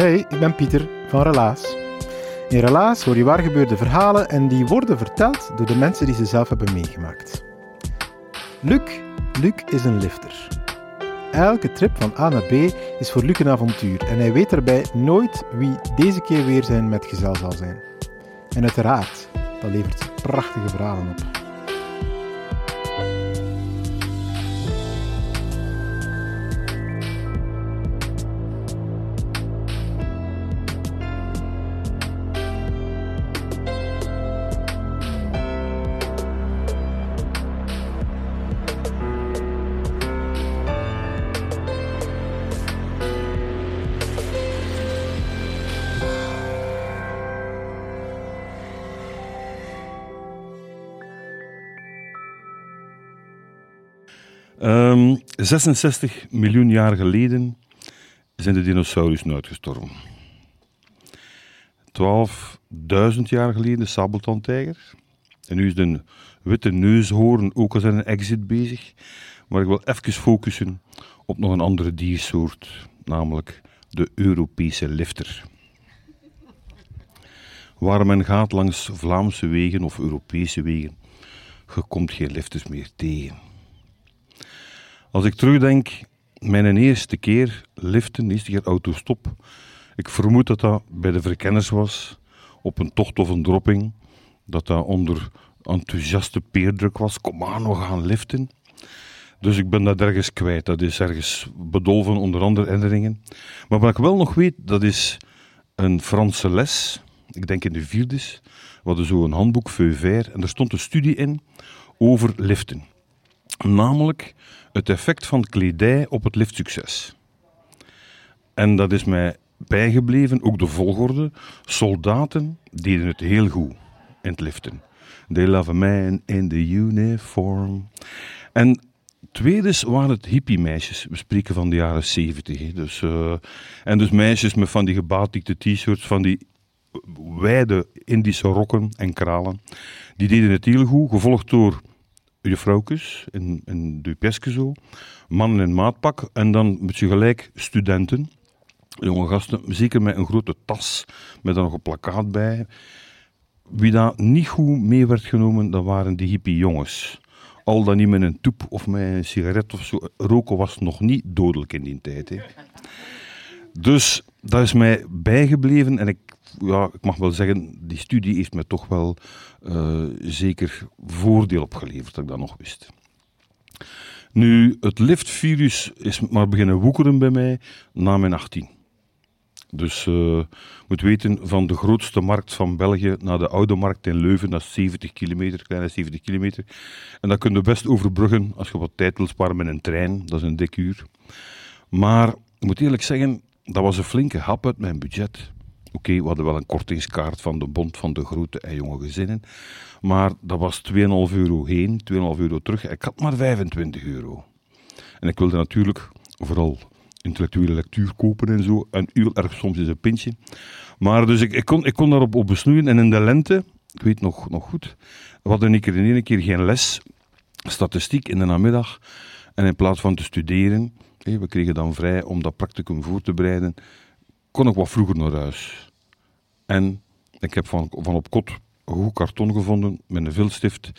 Hey, ik ben Pieter van Relaas. In Relaas hoor je waar gebeurde verhalen en die worden verteld door de mensen die ze zelf hebben meegemaakt. Luc, Luc is een lifter. Elke trip van A naar B is voor Luc een avontuur en hij weet daarbij nooit wie deze keer weer zijn metgezel zal zijn. En uiteraard, dat levert prachtige verhalen op. Ehm 66 miljoen jaar geleden zijn de dinosaurussen uitgestorven. 12.000 jaar geleden de sabeltandtijger. En nu is de witte neushoorn ook al zijn een exit bezig. Maar ik wil even focussen op nog een andere diersoort, namelijk de Europese lifter. Waar men gaat langs Vlaamse wegen of Europese wegen, je komt geen lifters meer tegen. Als ik terugdenk, mijn eerste keer liften, eerste keer autostop, ik vermoed dat dat bij de verkenners was, op een tocht of een dropping, dat dat onder enthousiaste peerdruk was. Kom aan, we gaan liften. Dus ik ben dat ergens kwijt. Dat is ergens bedolven onder andere herinneringen. Maar wat ik wel nog weet, dat is een Franse les. Ik denk in de vierdes. We hadden zo een handboek, Feu en er stond een studie in over liften. Namelijk het effect van kledij op het liftsucces. En dat is mij bijgebleven, ook de volgorde. Soldaten deden het heel goed in het liften. They love a man in the uniform. En tweedens waren het hippie-meisjes. We spreken van de jaren zeventig. Dus, eh, en dus meisjes met van die gebatikte t-shirts, van die wijde Indische rokken en kralen. Die deden het heel goed, gevolgd door juffrouwtjes in, in Dupesque zo, mannen in maatpak en dan met je gelijk studenten, jonge gasten, zeker met een grote tas, met daar nog een plakkaat bij. Wie daar niet goed mee werd genomen, dat waren die hippie jongens. Al dan niet met een toep of met een sigaret of zo. Roken was nog niet dodelijk in die tijd. Hè. Dus dat is mij bijgebleven en ik, ja, ik mag wel zeggen, die studie heeft me toch wel uh, zeker voordeel opgeleverd dat ik dat nog wist. Nu, het liftvirus is maar beginnen woekeren bij mij na mijn 18. Dus uh, moet weten, van de grootste markt van België naar de oude markt in Leuven, dat is 70 kilometer, kleine 70 kilometer. En dat kun je best overbruggen als je wat tijd wilt sparen met een trein, dat is een dik uur. Maar ik moet eerlijk zeggen, dat was een flinke hap uit mijn budget. Oké, we hadden wel een kortingskaart van de Bond van de Grote en Jonge Gezinnen. Maar dat was 2,5 euro heen, 2,5 euro terug. Ik had maar 25 euro. En ik wilde natuurlijk vooral intellectuele lectuur kopen en zo. En heel erg soms is een pintje. Maar dus ik, ik, kon, ik kon daarop op besnoeien. En in de lente, ik weet nog, nog goed, we hadden een keer in één keer geen les, statistiek in de namiddag. En in plaats van te studeren, we kregen dan vrij om dat practicum voor te bereiden, kon ik wat vroeger naar huis. En ik heb van, op kot goed karton gevonden met een viltstift.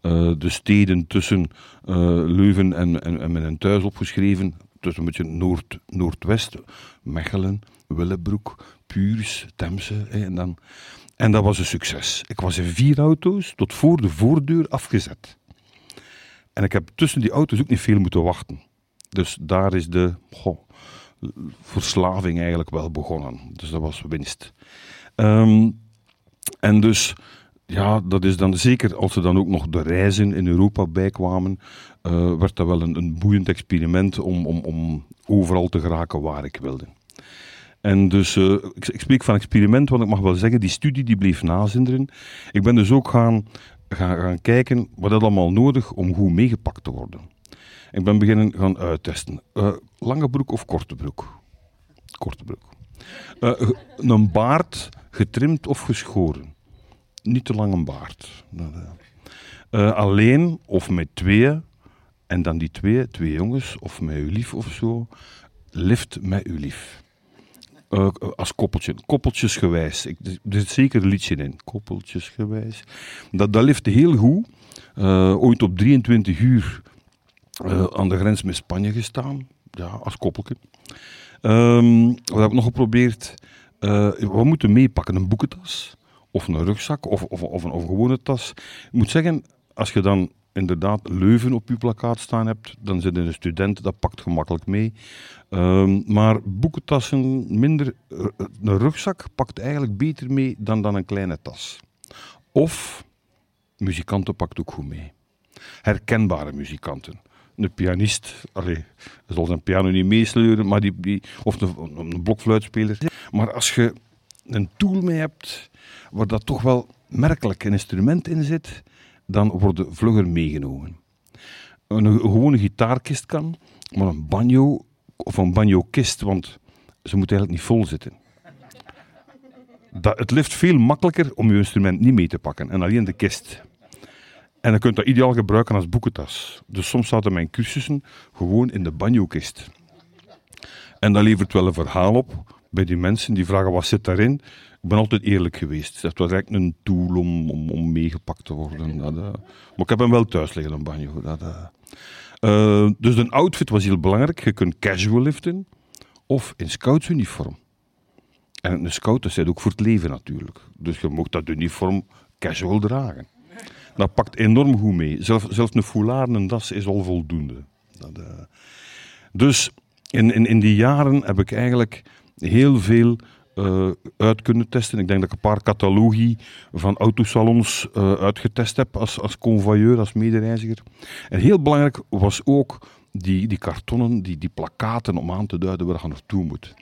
eh, de steden tussen eh, Leuven en, en, en met een thuis opgeschreven. Dus een beetje noord, noordwest. Mechelen, Willebroek, Puurs, Temse. en, dan, en dat was een succes. Ik was in vier auto's tot voor de voordeur afgezet. En ik heb tussen die auto's ook niet veel moeten wachten. Dus daar is de verslaving eigenlijk wel begonnen. Dus dat was winst. Ehm, en dus, ja, dat is dan zeker als er dan ook nog de reizen in Europa bijkwamen, eh werd dat wel een, een boeiend experiment om, om, om overal te geraken waar ik wilde. En dus, eh, ik, ik spreek van experiment, want ik mag wel zeggen, die studie die bleef nazinderen. Ik ben dus ook gaan, gaan, gaan kijken wat dat allemaal nodig om goed meegepakt te worden. Ik ben beginnen gaan uittesten. Eh, lange broek of korte broek? Korte broek. Eh, een baard getrimd of geschoren? Niet te lang een baard. Eh. Eh, alleen of met tweeën. En dan die twee, twee jongens, of met uw lief of zo. Lift met uw lief. Eh, als koppeltje, koppeltjesgewijs. Ik, er zit zeker een liedje in. Koppeltjesgewijs. Dat, dat lift heel goed. Eh, ooit op 23 uur eh, aan de grens met Spanje gestaan. Ja, als koppeltje. Ehm, wat heb ik nog geprobeerd? Eh, we moeten meepakken een boekentas. Of een rugzak. Of, of, of, een, of gewone tas. Ik moet zeggen, als je dan inderdaad Leuven op je plakkaat staan hebt, dan zit een student, dat pakt gemakkelijk mee. Ehm, maar boekentassen minder. eh, Een rugzak pakt eigenlijk beter mee dan, dan een kleine tas. Of muzikanten pakt ook goed mee. Herkenbare muzikanten. Een pianist, allee, zal zijn piano niet meesleuren, maar die, die, of een, een blokfluitspeler. Maar als je een tool mee hebt waar dat toch wel merkelijk een instrument in zit, dan worden vlugger meegenomen. Een, een gewone gitaarkist kan, maar een banjo of een banjo-kist, want ze moet eigenlijk niet vol zitten. Dat, het ligt veel makkelijker om je instrument niet mee te pakken en alleen de kist. En dan kunt dat ideaal gebruiken als boekentas. Dus soms zaten mijn cursussen gewoon in de banjo-kist. En dat levert wel een verhaal op bij die mensen die vragen wat zit daarin. Ik ben altijd eerlijk geweest. Het was eigenlijk een tool om, om, meegepakt te worden. Dat, eh, maar ik heb hem wel thuis liggen, een banjo. Dat, eh. Eh, dus een outfit was heel belangrijk. Je kunt casual liften of in scoutsuniform. En een scout dat zit ook voor het leven natuurlijk. Dus je mocht dat uniform casual dragen. Dat pakt enorm goed mee. Zelf, zelfs een foulard en een das is al voldoende. Eh. Dus in, in, in die jaren heb ik eigenlijk heel veel eh, uit kunnen testen. Ik denk dat ik een paar catalogie van autosalons eh, uitgetest heb als, als convoyeur, als medereiziger. En heel belangrijk was ook die, die kartonnen, die, die plakaten om aan te duiden waar je naartoe moet.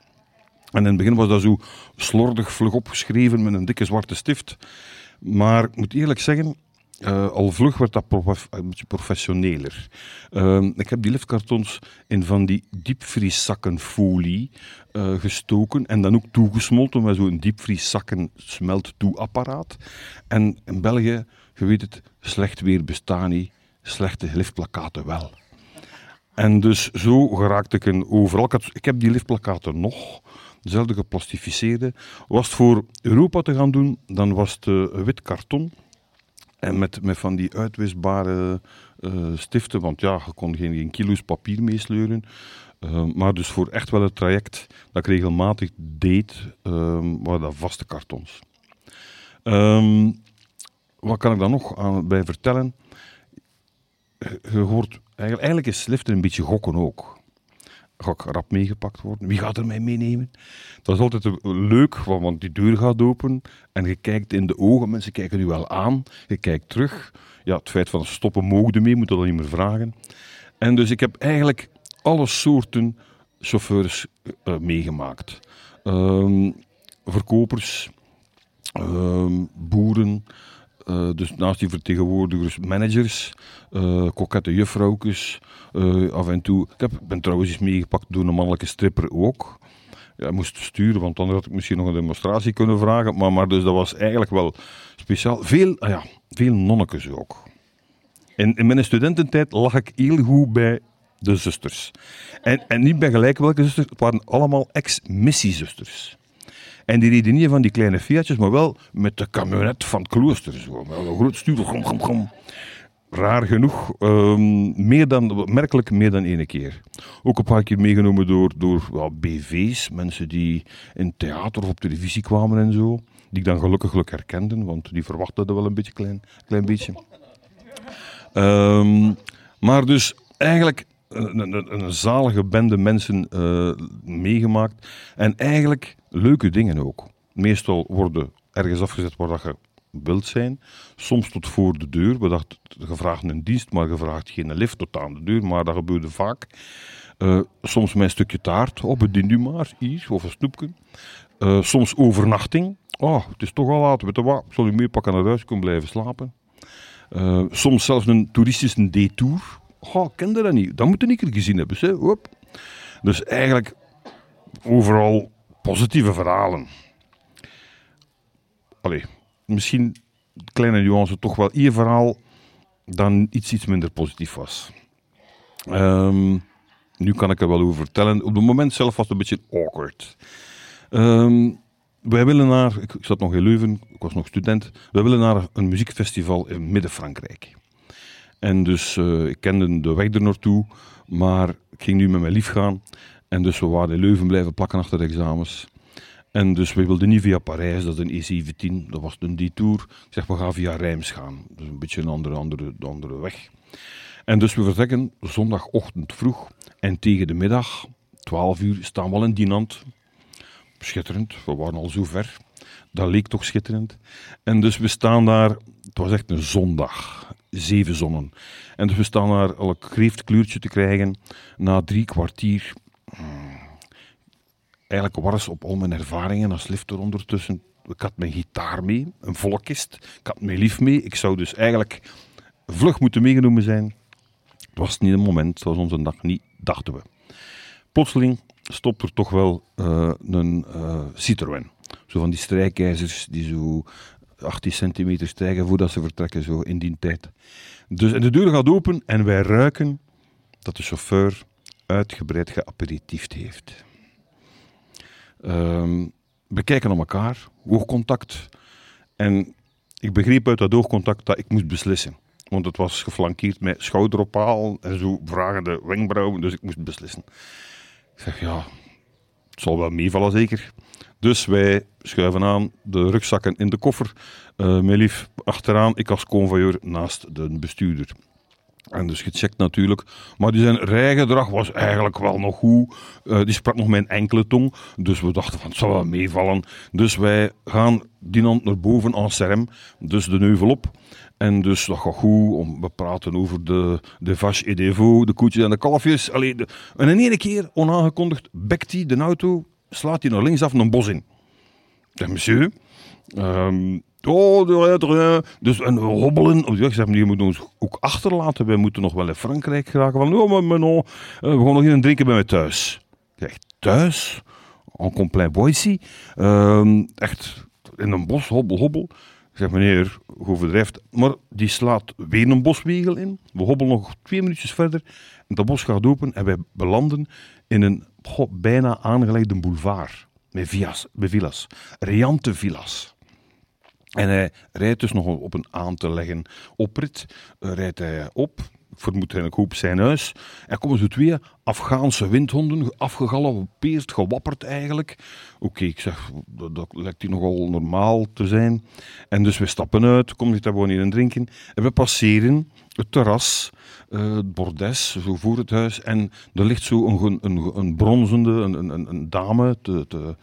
En in het begin was dat zo slordig, vlug opgeschreven met een dikke zwarte stift. Maar ik moet eerlijk zeggen, eh, al vlug werd dat prof- een beetje professioneler. Ehm, ik heb die liftkartons in van die diepvrieszakkenfolie eh, gestoken en dan ook toegesmolten met zo'n diepvrieszakken smelt-toe-apparaat. En in België, je weet het, slecht weer bestaat niet, slechte liftplakaten wel. En dus zo geraakte ik in overal. Ik, heb die liftplakaten nog, dezelfde geplastificeerde. Was het voor Europa te gaan doen, dan was het eh, wit karton. En met, met van die uitwisbare eh, stiften, want ja, je kon geen, geen kilo's papier meesleuren. Eh, maar dus voor echt wel het traject dat ik regelmatig deed, eh, waren dat vaste kartons. Ehm, wat kan ik daar nog bij vertellen? Je hoort, eigenlijk, eigenlijk is liften een beetje gokken ook. Ga ik rap meegepakt worden? Wie gaat er mij meenemen? Dat is altijd leuk, want die deur gaat open en je kijkt in de ogen. Mensen kijken u wel aan. Je kijkt terug. Ja, het feit van stoppen mogen mee, moet dat niet meer vragen. En dus ik heb eigenlijk alle soorten chauffeurs eh, meegemaakt. Ehm, verkopers, ehm, boeren, eh, dus naast die vertegenwoordigers, managers, eh kokette juffrouwtjes, eh, af en toe. Ik heb, ben trouwens eens meegepakt door een mannelijke stripper ook. Ja, moest sturen, want anders had ik misschien nog een demonstratie kunnen vragen. Maar, maar dus dat was eigenlijk wel speciaal. Veel, ah ja, veel nonnekes ook. In, in mijn studententijd lag ik heel goed bij de zusters. En, en niet bij gelijk welke zusters, het waren allemaal ex-missiezusters. En die reden niet van die kleine Fiatjes, maar wel met de camionet van het klooster. Zo. Een groot stuur. Gom. Raar genoeg, ehm, meer dan, merkelijk meer dan ene keer. Ook een paar keer meegenomen door, door BV's, mensen die in theater of op televisie kwamen en zo. Die ik dan gelukkig herkende, want die verwachten dat wel een beetje klein, klein beetje. Ehm, maar dus eigenlijk een zalige bende mensen eh, meegemaakt. En eigenlijk leuke dingen ook. Meestal worden ergens afgezet waar dat je wilt zijn. Soms tot voor de deur. We dachten, gevraagd een dienst, maar gevraagd geen lift tot aan de deur. Maar dat gebeurde vaak. Uh, soms met een stukje taart. Oh, bedien u maar, hier. Of een snoepje. Uh, soms overnachting. Oh, het is toch al laat. Weet je wat? Ik zal u meepakken naar huis. kunnen blijven slapen. Uh, soms zelfs een toeristische detour. Oh, kende dat niet. Dat moet je een gezien hebben. Hè? Dus eigenlijk overal positieve verhalen. Allee, misschien kleine nuance toch wel één verhaal dan iets, iets minder positief was. Um, nu kan ik er wel over vertellen. Op het moment zelf was het een beetje awkward. Um, wij willen naar, ik zat nog in Leuven, ik was nog student. Wij willen naar een muziekfestival in Midden-Frankrijk. En dus uh, ik kende de weg er naartoe, maar ik ging nu met mijn lief gaan. En dus we waren in Leuven blijven plakken achter de examens. En dus we wilden niet via Parijs, dat is een E17, dat was een detour. Ik zeg, we gaan via Rijms gaan. Dus een beetje een andere, andere, andere weg. En dus we vertrekken zondagochtend vroeg. En tegen de middag, 12 uur, staan we al in Dinant. Schitterend, we waren al zo ver. Dat leek toch schitterend. En dus we staan daar, het was echt een zondag, zeven zonnen. En dus we staan daar al kreeftkleurtje te krijgen na drie kwartier. Eigenlijk wars op al mijn ervaringen als lifter ondertussen. Ik had mijn gitaar mee, een volkist. Ik had mijn lief mee. Ik zou dus eigenlijk vlug moeten meegenomen zijn. Het was niet een moment, zoals onze dag niet, dachten we. Plotseling stopt er toch wel uh, een uh, Citroën. Zo van die strijkijzers die zo 18 centimeter stijgen voordat ze vertrekken, zo in die tijd. Dus en de deur gaat open en wij ruiken dat de chauffeur uitgebreid geaperitiefd heeft. Um, we kijken naar elkaar, oogcontact. En ik begreep uit dat oogcontact dat ik moest beslissen. Want het was geflankeerd met schouderopaal en zo vragende wenkbrauwen, dus ik moest beslissen. Ik zeg, ja, het zal wel meevallen zeker. Dus wij schuiven aan, de rugzakken in de koffer. Uh, mijn lief achteraan, ik als convoyeur naast de bestuurder. En dus gecheckt natuurlijk. Maar die zijn rijgedrag was eigenlijk wel nog goed. Uh, die sprak nog mijn enkele tong. Dus we dachten van het zou wel meevallen. Dus wij gaan dinant naar boven aan Serm. Dus de neuvel op. En dus dat gaat goed. We praten over de, de vache et de veau, de koetjes en de kalfjes. Allee, en in ene keer, onaangekondigd, bekt hij de auto, slaat hij naar links af een bos in. Ik monsieur... Um, Oh, dus en we hobbelen. Oh, ik zeg, je moet ons ook achterlaten. Wij moeten nog wel in Frankrijk geraken. Van, oh, maar, no, we gaan nog een drinken bij mij thuis. Ik zeg, thuis? En complein boisy. Um, echt in een bos, hobbel, hobbel. Ik zeg, meneer, hoe verdrijft. Maar die slaat weer een boswegel in. We hobbelen nog twee minuutjes verder. Dat bos gaat open en wij belanden in een bijna aangelegde boulevard. Met, vias, met villas. Riante villas. En hij rijdt dus nog op een aan te leggen oprit. Uh, rijdt hij op, vermoed eigenlijk op zijn huis. Er komen zo twee Afghaanse windhonden, afgegalopeerd, gewapperd eigenlijk. Oké, ik zeg, dat, dat lijkt hier nogal normaal te zijn. En dus we stappen uit, komen daar gewoon in en drinken. En we passeren het terras, uh, het bordes, zo voor het huis. En er ligt zo een, een, een bronzende, een, een, een dame te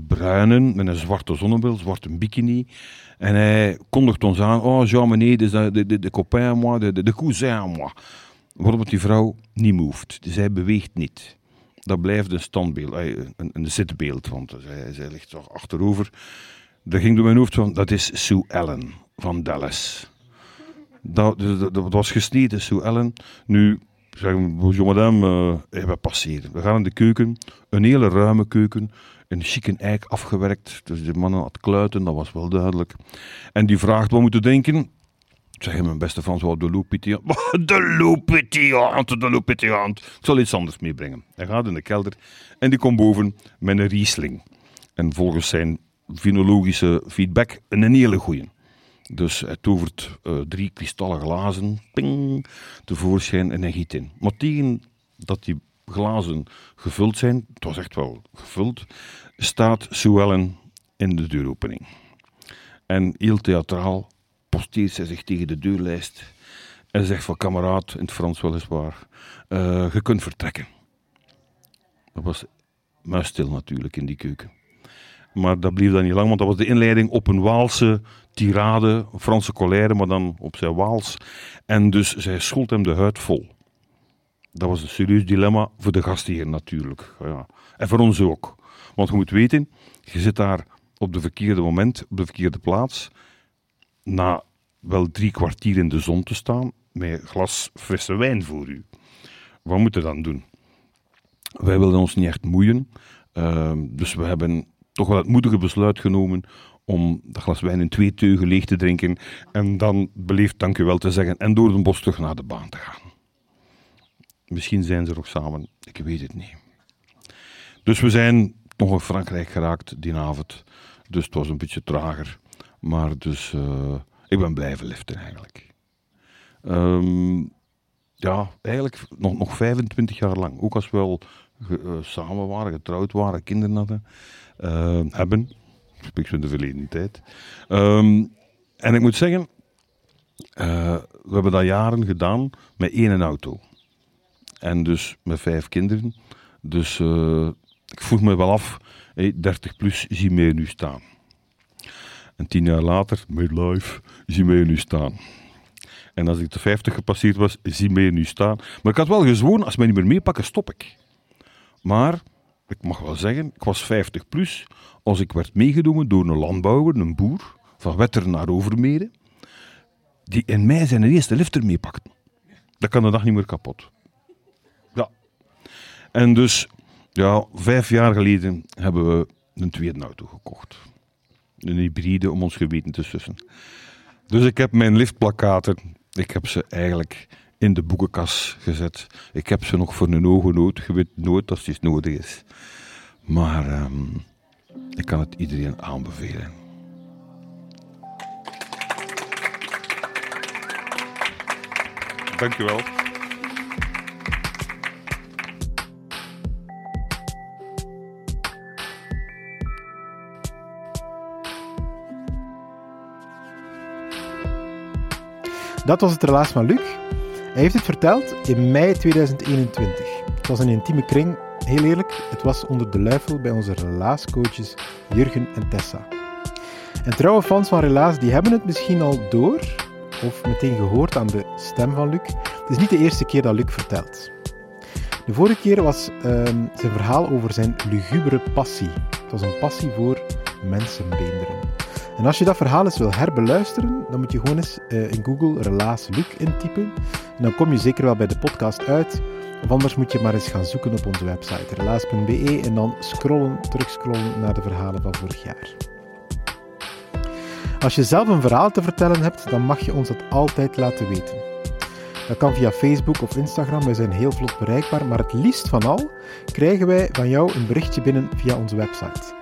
bruinen met een zwarte zonnebril, zwarte bikini. En hij kondigt ons aan, oh Jean meneer, de, de, de, de copain moi, de, de, de cousin moi. Waarop die vrouw niet moved. Dus hij beweegt niet. Dat blijft een standbeeld, eh, een, een zitbeeld, want zij, zij ligt toch achterover. Dat ging door mijn hoofd van, dat is Sue Ellen van Dallas. Dat, dat, dat was gesneden, Sue Ellen. Nu, zeggen bonjour madame, uh, we passeren. We gaan in de keuken, een hele ruime keuken, een chique eik afgewerkt. Dus de mannen had kluiten, dat was wel duidelijk. En die vraagt wat moeten denken. Zeg mijn beste Frans, wat de loupitiant. De loupitiant, de loupitiant. Ik zal iets anders meebrengen. Hij gaat in de kelder en die komt boven met een Riesling. En volgens zijn vinologische feedback een hele goeie. Dus hij tovert uh, drie kristallen glazen, ping, tevoorschijn en hij giet in. Maar tegen dat die glazen gevuld zijn, het was echt wel gevuld, staat Sue in de deuropening. En heel theatraal posteert zij zich tegen de deurlijst en zegt van kameraad, in het Frans weliswaar, uh, je kunt vertrekken. Dat was muisstil natuurlijk in die keuken. Maar dat bleef dan niet lang, want dat was de inleiding op een Waalse tirade, Franse colère, maar dan op zijn Waals. En dus zij schold hem de huid vol. Dat was een serieus dilemma voor de gastheer natuurlijk. Ja. En voor ons ook. Want je moet weten, je zit daar op de verkeerde moment, op de verkeerde plaats, na wel drie kwartier in de zon te staan, met een glas frisse wijn voor u. Wat moeten we dan doen? Wij wilden ons niet echt moeien, uh, dus we hebben toch wel het moedige besluit genomen om dat glas wijn in twee teugen leeg te drinken en dan beleefd dank u wel te zeggen en door de bos terug naar de baan te gaan. Misschien zijn ze nog samen, ik weet het niet. Dus we zijn nog in Frankrijk geraakt die avond. Dus het was een beetje trager. Maar dus, uh, ik ben blijven liften eigenlijk. Um, ja, eigenlijk nog, nog 25 jaar lang. Ook als we wel uh, samen waren, getrouwd waren, kinderen hadden, uh, hebben. Spreek van de verleden tijd. Um, en ik moet zeggen, we hebben dat jaren gedaan met één auto. En dus met vijf kinderen. Dus uh, ik vroeg me wel af, hey, 30 plus, zie mij nu staan. En tien jaar later, midlife, zie mij nu staan. En als ik de 50 gepasseerd was, zie mij nu staan. Maar ik had wel gezworen, als mij niet meer meepakken, stop ik. Maar, ik mag wel zeggen, ik was 50 plus als ik werd meegenomen door een landbouwer, een boer, van Wetter naar Overmere, die in mij zijn eerste lifter meepakte. Dat kan de dag niet meer kapot. En dus, ja, vijf jaar geleden hebben we een tweede auto gekocht. Een hybride om ons geweten te sussen. Dus ik heb mijn liftplakaten, ik heb ze eigenlijk in de boekenkas gezet. Ik heb ze nog voor een ogen nood. Je weet nooit als het nodig is. Maar um, ik kan het iedereen aanbevelen. Dankjewel. Dat was het relaas van Luc. Hij heeft het verteld in mei 2021. Het was een intieme kring, heel eerlijk. Het was onder de luifel bij onze relaascoaches Jurgen en Tessa. En trouwe fans van Relaas die hebben het misschien al door of meteen gehoord aan de stem van Luc. Het is niet de eerste keer dat Luc vertelt. De vorige keer was ehm, zijn verhaal over zijn lugubere passie. Het was een passie voor mensenbeenderen. En als je dat verhaal eens wil herbeluisteren, dan moet je gewoon eens uh, in Google Relaas Luc intypen. En dan kom je zeker wel bij de podcast uit. Of anders moet je maar eens gaan zoeken op onze website relaas.be en dan scrollen, terugscrollen naar de verhalen van vorig jaar. Als je zelf een verhaal te vertellen hebt, dan mag je ons dat altijd laten weten. Dat kan via Facebook of Instagram, wij zijn heel vlot bereikbaar, maar het liefst van al krijgen wij van jou een berichtje binnen via onze website.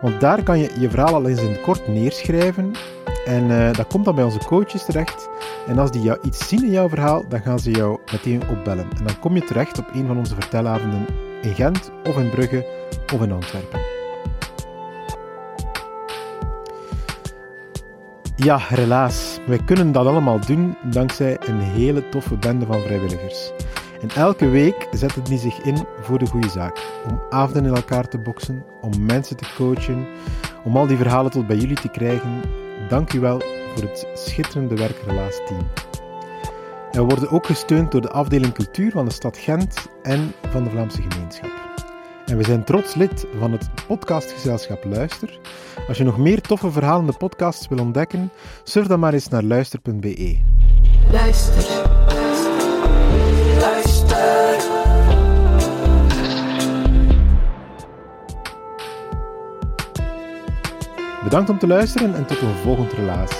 Want daar kan je je verhaal al eens in kort neerschrijven. En uh, dat komt dan bij onze coaches terecht. En als die jou iets zien in jouw verhaal, dan gaan ze jou meteen opbellen. En dan kom je terecht op een van onze vertelavonden in Gent, of in Brugge, of in Antwerpen. Ja, helaas. Wij kunnen dat allemaal doen dankzij een hele toffe bende van vrijwilligers. En elke week zetten die zich in voor de goede zaak. Om avonden in elkaar te boksen, om mensen te coachen, om al die verhalen tot bij jullie te krijgen. Dank u wel voor het schitterende werkrelaas-team. En we worden ook gesteund door de afdeling cultuur van de stad Gent en van de Vlaamse gemeenschap. En we zijn trots lid van het podcastgezelschap Luister. Als je nog meer toffe verhalende podcasts wil ontdekken, surf dan maar eens naar luister.be. Luister. Bedankt om te luisteren en tot een volgend relaas.